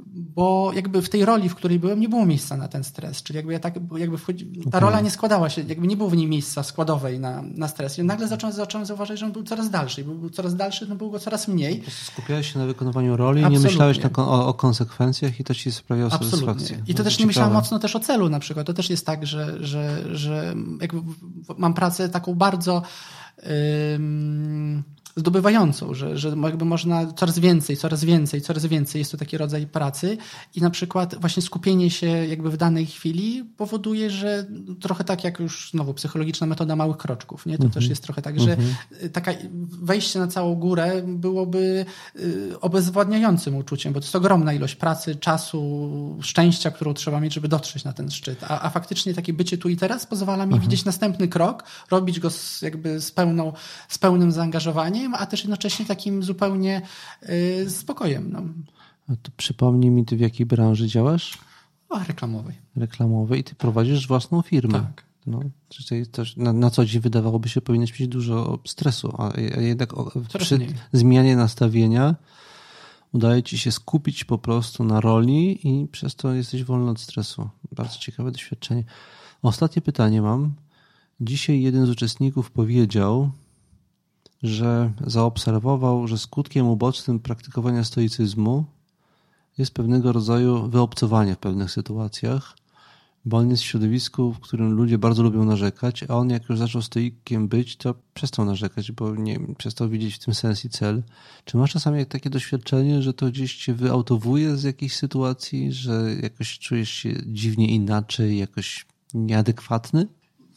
bo jakby w tej roli, w której byłem, nie było miejsca na ten stres. Czyli jakby ja tak, jakby wchodzi, ta okay. rola nie składała się, jakby nie było w niej miejsca składowej na, na stres. I nagle zacząłem, zacząłem zauważać, że on był coraz dalszy. I był coraz dalszy, no było go coraz mniej. Skupiałeś się na wykonywaniu roli, Absolutnie. nie myślałeś na, o, o, konsekwencjach i to ci sprawiało Absolutnie. satysfakcję. I to też nie myślałem mocno też o celu na przykład. To też jest tak, że, że, że jakby mam pracę taką bardzo zdobywającą, że, że jakby można coraz więcej, coraz więcej, coraz więcej. Jest to taki rodzaj pracy i na przykład właśnie skupienie się jakby w danej chwili powoduje, że trochę tak jak już znowu psychologiczna metoda małych kroczków, nie? To też jest trochę tak, że taka wejście na całą górę byłoby y, obezwładniającym uczuciem, bo to jest ogromna ilość pracy, czasu, szczęścia, którą trzeba mieć, żeby dotrzeć na ten szczyt. A, a faktycznie takie bycie tu i teraz pozwala mi widzieć następny krok, robić go z, jakby z, pełną, z pełnym zaangażowaniem a też jednocześnie takim zupełnie y, spokojem. No. A to przypomnij mi, ty w jakiej branży działasz? O, reklamowej. Reklamowej i ty prowadzisz własną firmę. Tak. No, czyli też na, na co dzień wydawałoby się powinieneś mieć dużo stresu, a, a jednak o, przy mniej. zmianie nastawienia udaje ci się skupić po prostu na roli i przez to jesteś wolny od stresu. Bardzo ciekawe doświadczenie. Ostatnie pytanie mam. Dzisiaj jeden z uczestników powiedział, że zaobserwował, że skutkiem ubocznym praktykowania stoicyzmu jest pewnego rodzaju wyobcowanie w pewnych sytuacjach, bo on jest w środowisku, w którym ludzie bardzo lubią narzekać, a on jak już zaczął stoikiem być, to przestał narzekać, bo nie przestał widzieć w tym sens i cel. Czy masz czasami takie doświadczenie, że to gdzieś cię wyautowuje z jakiejś sytuacji, że jakoś czujesz się dziwnie inaczej, jakoś nieadekwatny?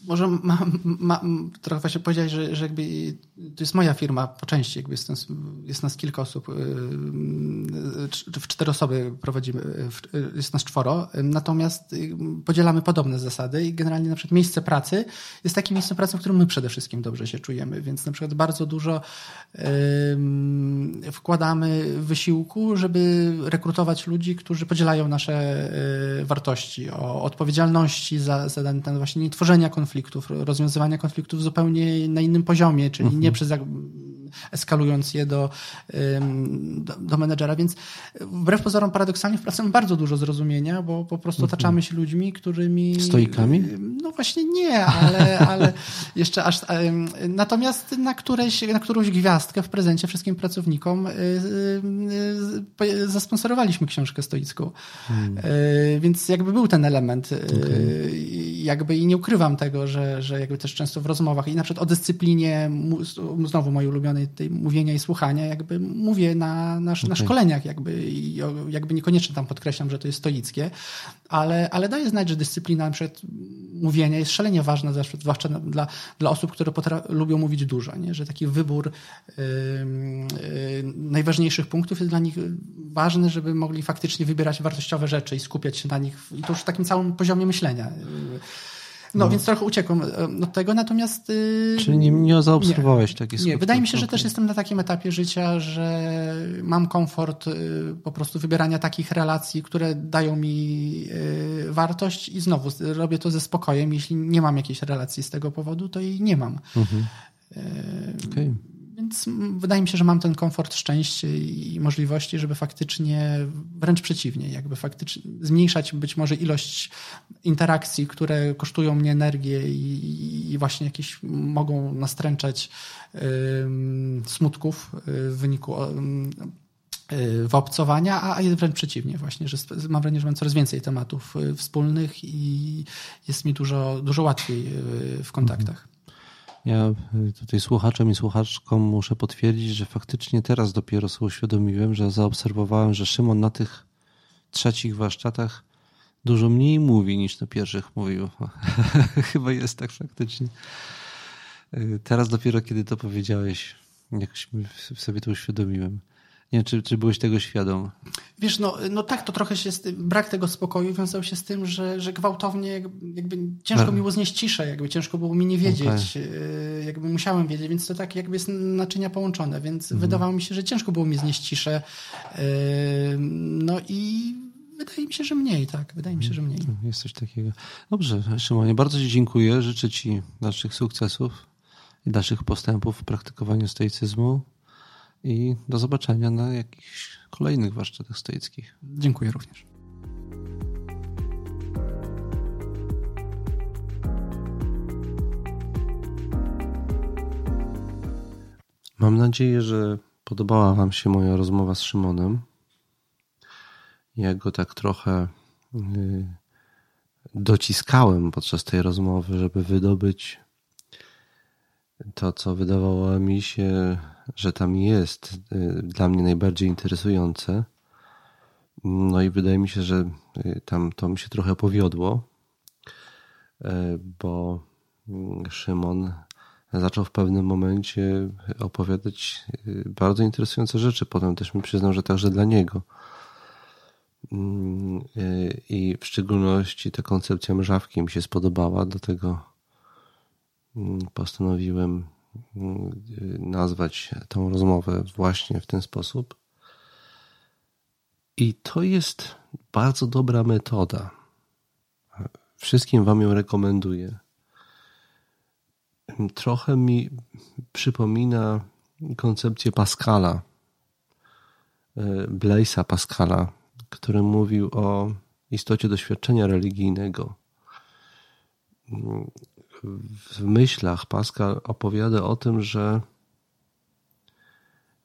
Może mam, mam, trochę właśnie powiedziałeś, że, że jakby to jest moja firma po części, jakby jest nas, jest nas kilka osób, yy, w cztery osoby prowadzimy, jest nas czworo, natomiast podzielamy podobne zasady i generalnie na przykład miejsce pracy jest takim miejscem pracy, w którym my przede wszystkim dobrze się czujemy, więc na przykład bardzo dużo wkładamy wysiłku, żeby rekrutować ludzi, którzy podzielają nasze wartości, o odpowiedzialności za, za ten właśnie tworzenia konfliktu, konfliktów, rozwiązywania konfliktów zupełnie na innym poziomie, czyli nie mhm. przez eskalując je do, do, do menedżera. Więc wbrew pozorom paradoksalnie w pracy mam bardzo dużo zrozumienia, bo po prostu mhm. otaczamy się ludźmi, którymi... Stoikami? No właśnie nie, ale, ale jeszcze aż... Natomiast na, któreś, na którąś gwiazdkę w prezencie wszystkim pracownikom y, y, y, zasponsorowaliśmy książkę stoicką. Hmm. Więc jakby był ten element. Okay. Jakby i nie ukrywam tego, że, że jakby też często w rozmowach i na przykład o dyscyplinie, znowu mojej tej mówienia i słuchania, jakby mówię na, na, okay. na szkoleniach, jakby, i jakby niekoniecznie tam podkreślam, że to jest stoickie, ale, ale daję znać, że dyscyplina na przykład mówienia jest szalenie ważna, zwłaszcza dla, dla osób, które lubią mówić dużo, nie? że taki wybór yy, yy, najważniejszych punktów jest dla nich ważny, żeby mogli faktycznie wybierać wartościowe rzeczy i skupiać się na nich i to już w takim całym poziomie myślenia. Yy. No, no, więc trochę uciekłem e, od tego, natomiast... Y, Czyli nie, nie zaobserwowałeś takich Nie, wydaje mi się, że też jestem na takim etapie życia, że mam komfort y, po prostu wybierania takich relacji, które dają mi y, wartość i znowu robię to ze spokojem. Jeśli nie mam jakiejś relacji z tego powodu, to jej nie mam. Mhm. Okay. Więc wydaje mi się, że mam ten komfort, szczęście i możliwości, żeby faktycznie, wręcz przeciwnie, jakby faktycznie zmniejszać być może ilość interakcji, które kosztują mnie energię i, i właśnie jakieś mogą nastręczać y, smutków w wyniku y, wyobcowania, a jest wręcz przeciwnie właśnie, że mam wrażenie, że mam coraz więcej tematów wspólnych i jest mi dużo, dużo łatwiej w kontaktach. Ja y, tutaj słuchaczom i słuchaczkom muszę potwierdzić, że faktycznie teraz dopiero sobie uświadomiłem, że zaobserwowałem, że Szymon na tych trzecich warsztatach dużo mniej mówi niż na pierwszych mówił. Chyba jest tak faktycznie. Y, teraz dopiero kiedy to powiedziałeś, jakoś sobie to uświadomiłem. Nie wiem, czy, czy byłeś tego świadom? Wiesz, no, no tak, to trochę się, brak tego spokoju wiązał się z tym, że, że gwałtownie jakby ciężko mi było znieść ciszę, jakby ciężko było mi nie wiedzieć, okay. jakby musiałem wiedzieć, więc to tak jakby jest naczynia połączone, więc mhm. wydawało mi się, że ciężko było mi znieść ciszę. No i wydaje mi się, że mniej, tak, wydaje mi się, że mniej. Jest coś takiego. Dobrze, Szymonie, bardzo Ci dziękuję, życzę Ci dalszych sukcesów i dalszych postępów w praktykowaniu stoicyzmu i do zobaczenia na jakichś kolejnych warsztatach stoickich. Dziękuję również. Mam nadzieję, że podobała Wam się moja rozmowa z Szymonem. Ja go tak trochę y, dociskałem podczas tej rozmowy, żeby wydobyć to, co wydawało mi się, że tam jest y, dla mnie najbardziej interesujące. No i wydaje mi się, że y, tam to mi się trochę powiodło, bo mm, Szymon zaczął w pewnym momencie opowiadać y, bardzo interesujące rzeczy. Potem też mi przyznał, że także dla niego. Mm, y, I w szczególności ta koncepcja mrzawki mi się spodobała, dlatego mm, postanowiłem nazwać tą rozmowę właśnie w ten sposób. I to jest bardzo dobra metoda. Wszystkim Wam ją rekomenduję trochę mi przypomina koncepcję Pascala, e, Blaisa Pascala, który mówił o istocie doświadczenia religijnego. W myślach Pascal opowiada o tym, że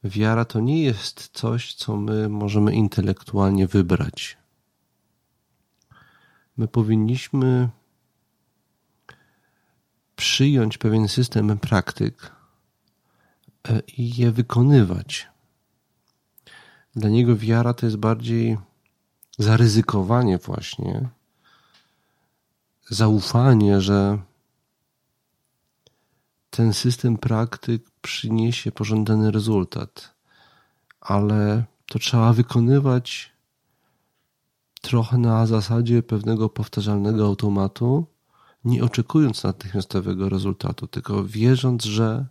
wiara to nie jest coś, co my możemy intelektualnie wybrać. My powinniśmy przyjąć pewien system praktyk e, i je wykonywać. Dla niego wiara to jest bardziej zaryzykowanie, właśnie, zaufanie, że ten system praktyk przyniesie pożądany rezultat, ale to trzeba wykonywać trochę na zasadzie pewnego powtarzalnego automatu, nie oczekując natychmiastowego rezultatu, tylko wierząc, że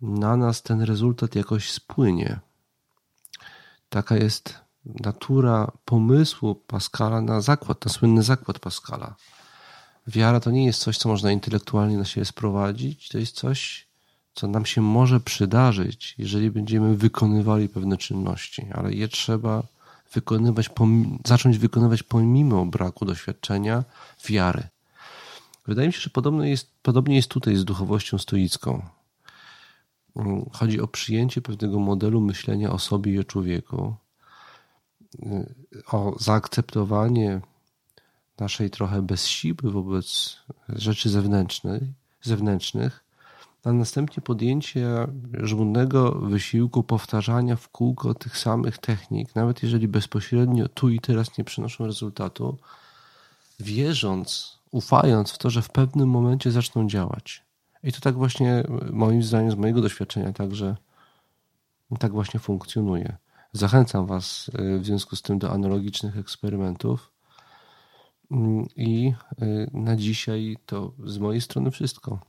na nas ten rezultat jakoś spłynie. Taka jest natura pomysłu Pascala na zakład, na słynny zakład Pascala. Wiara to nie jest coś, co można intelektualnie na siebie sprowadzić, to jest coś, co nam się może przydarzyć, jeżeli będziemy wykonywali pewne czynności, ale je trzeba wykonywać, zacząć wykonywać pomimo braku doświadczenia wiary. Wydaje mi się, że podobnie jest, podobnie jest tutaj z duchowością stoicką. Chodzi o przyjęcie pewnego modelu myślenia o sobie i o człowieku, o zaakceptowanie naszej trochę bezsiły wobec rzeczy zewnętrznych, zewnętrznych, a następnie podjęcie żmudnego wysiłku powtarzania w kółko tych samych technik, nawet jeżeli bezpośrednio tu i teraz nie przynoszą rezultatu, wierząc ufając w to, że w pewnym momencie zaczną działać. I to tak właśnie, moim zdaniem, z mojego doświadczenia, także tak właśnie funkcjonuje. Zachęcam Was y, w związku z tym do analogicznych eksperymentów. Mm, I y, na dzisiaj to z mojej strony wszystko.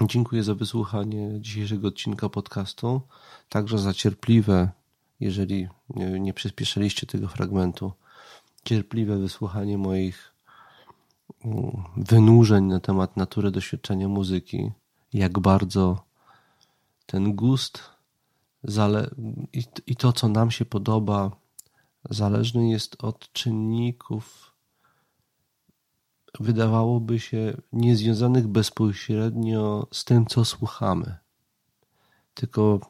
Dziękuję za wysłuchanie dzisiejszego odcinka podcastu, także za cierpliwe, jeżeli nie przyspieszyliście tego fragmentu, cierpliwe wysłuchanie moich wynurzeń na temat natury doświadczenia muzyki, jak bardzo ten gust i to, co nam się podoba, zależny jest od czynników, wydawałoby się, niezwiązanych bezpośrednio z tym, co słuchamy, tylko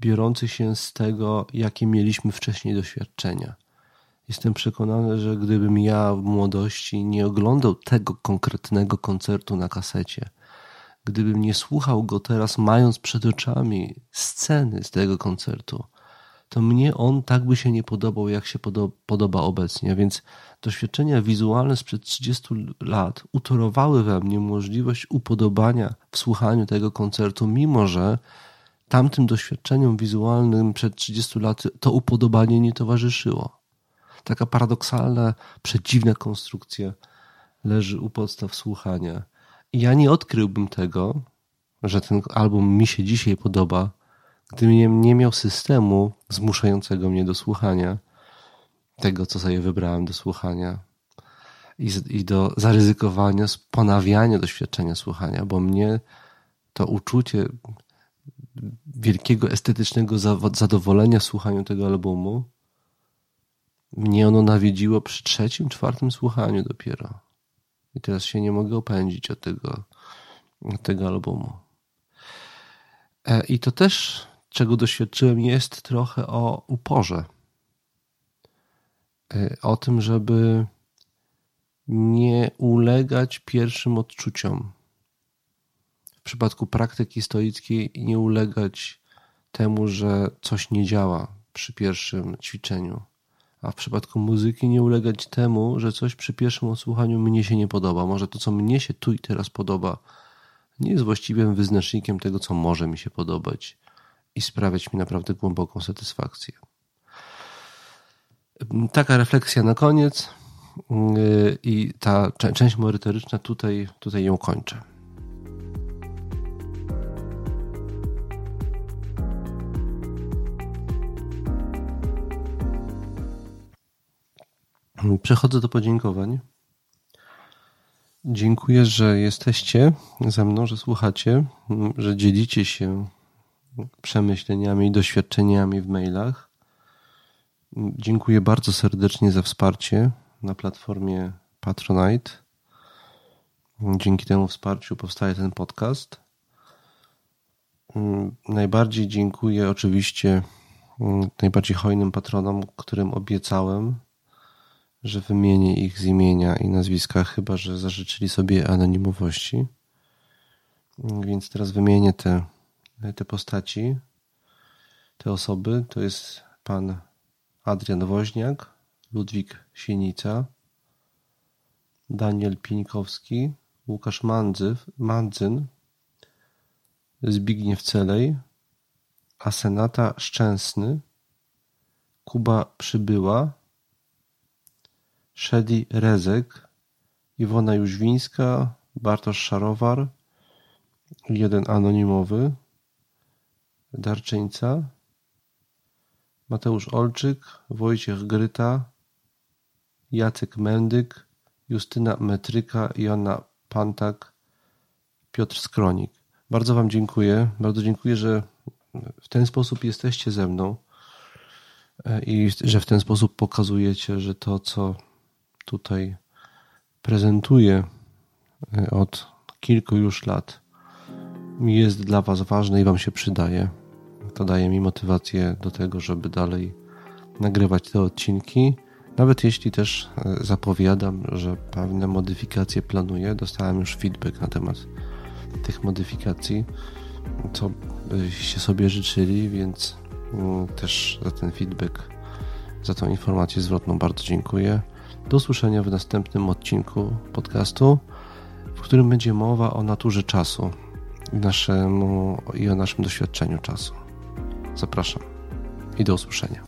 biorących się z tego, jakie mieliśmy wcześniej doświadczenia. Jestem przekonany, że gdybym ja w młodości nie oglądał tego konkretnego koncertu na kasecie, gdybym nie słuchał go teraz, mając przed oczami sceny z tego koncertu, to mnie on tak by się nie podobał, jak się podoba obecnie. Więc doświadczenia wizualne sprzed 30 lat utorowały we mnie możliwość upodobania w słuchaniu tego koncertu, mimo że tamtym doświadczeniom wizualnym przed 30 lat to upodobanie nie towarzyszyło taka paradoksalna, przedziwna konstrukcja leży u podstaw słuchania. I ja nie odkryłbym tego, że ten album mi się dzisiaj podoba, gdybym nie miał systemu zmuszającego mnie do słuchania tego, co sobie wybrałem do słuchania i, i do zaryzykowania, ponawiania doświadczenia słuchania, bo mnie to uczucie wielkiego estetycznego zadowolenia słuchaniu tego albumu. Mnie ono nawiedziło przy trzecim, czwartym słuchaniu dopiero. I teraz się nie mogę opędzić od tego, od tego albumu. E, I to też, czego doświadczyłem, jest trochę o uporze. E, o tym, żeby nie ulegać pierwszym odczuciom. W przypadku praktyki stoickiej nie ulegać temu, że coś nie działa przy pierwszym ćwiczeniu. A w przypadku muzyki nie ulegać temu, że coś przy pierwszym odsłuchaniu mnie się nie podoba. Może to, co mnie się tu i teraz podoba, nie jest właściwym wyznacznikiem tego, co może mi się podobać i sprawiać mi naprawdę głęboką satysfakcję. Taka refleksja na koniec yy, i ta część merytoryczna tutaj, tutaj ją kończę. Przechodzę do podziękowań. Dziękuję, że jesteście ze mną, że słuchacie, że dzielicie się przemyśleniami i doświadczeniami w mailach. Dziękuję bardzo serdecznie za wsparcie na platformie Patronite. Dzięki temu wsparciu powstaje ten podcast. Najbardziej dziękuję oczywiście najbardziej hojnym patronom, którym obiecałem, że wymienię ich z imienia i nazwiska, chyba że zażyczyli sobie anonimowości. Więc teraz wymienię te, te postaci, te osoby. To jest pan Adrian Woźniak, Ludwik Sienica, Daniel Pieńkowski, Łukasz Mandzyw, Mandzyn, Zbigniew Celej, Asenata Szczęsny, Kuba Przybyła, Szedi Rezek, Iwona Jóźwińska, Bartosz Szarowar, jeden anonimowy, Darczyńca, Mateusz Olczyk, Wojciech Gryta, Jacek Mendyk, Justyna Metryka, Joanna Pantak, Piotr Skronik. Bardzo Wam dziękuję. Bardzo dziękuję, że w ten sposób jesteście ze mną e, i że w ten sposób pokazujecie, że to, co tutaj prezentuję e, od kilku już lat, jest dla Was ważne i Wam się przydaje. To daje mi motywację do tego, żeby dalej nagrywać te odcinki. Nawet jeśli też e, zapowiadam, że pewne modyfikacje planuję, dostałem już feedback na temat tych modyfikacji, co byście sobie życzyli, więc mm, też za ten feedback, za tą informację zwrotną bardzo dziękuję. Do usłyszenia w następnym odcinku podcastu, w którym będzie mowa o naturze czasu i, naszemu, i o naszym doświadczeniu czasu. Zapraszam i do usłyszenia.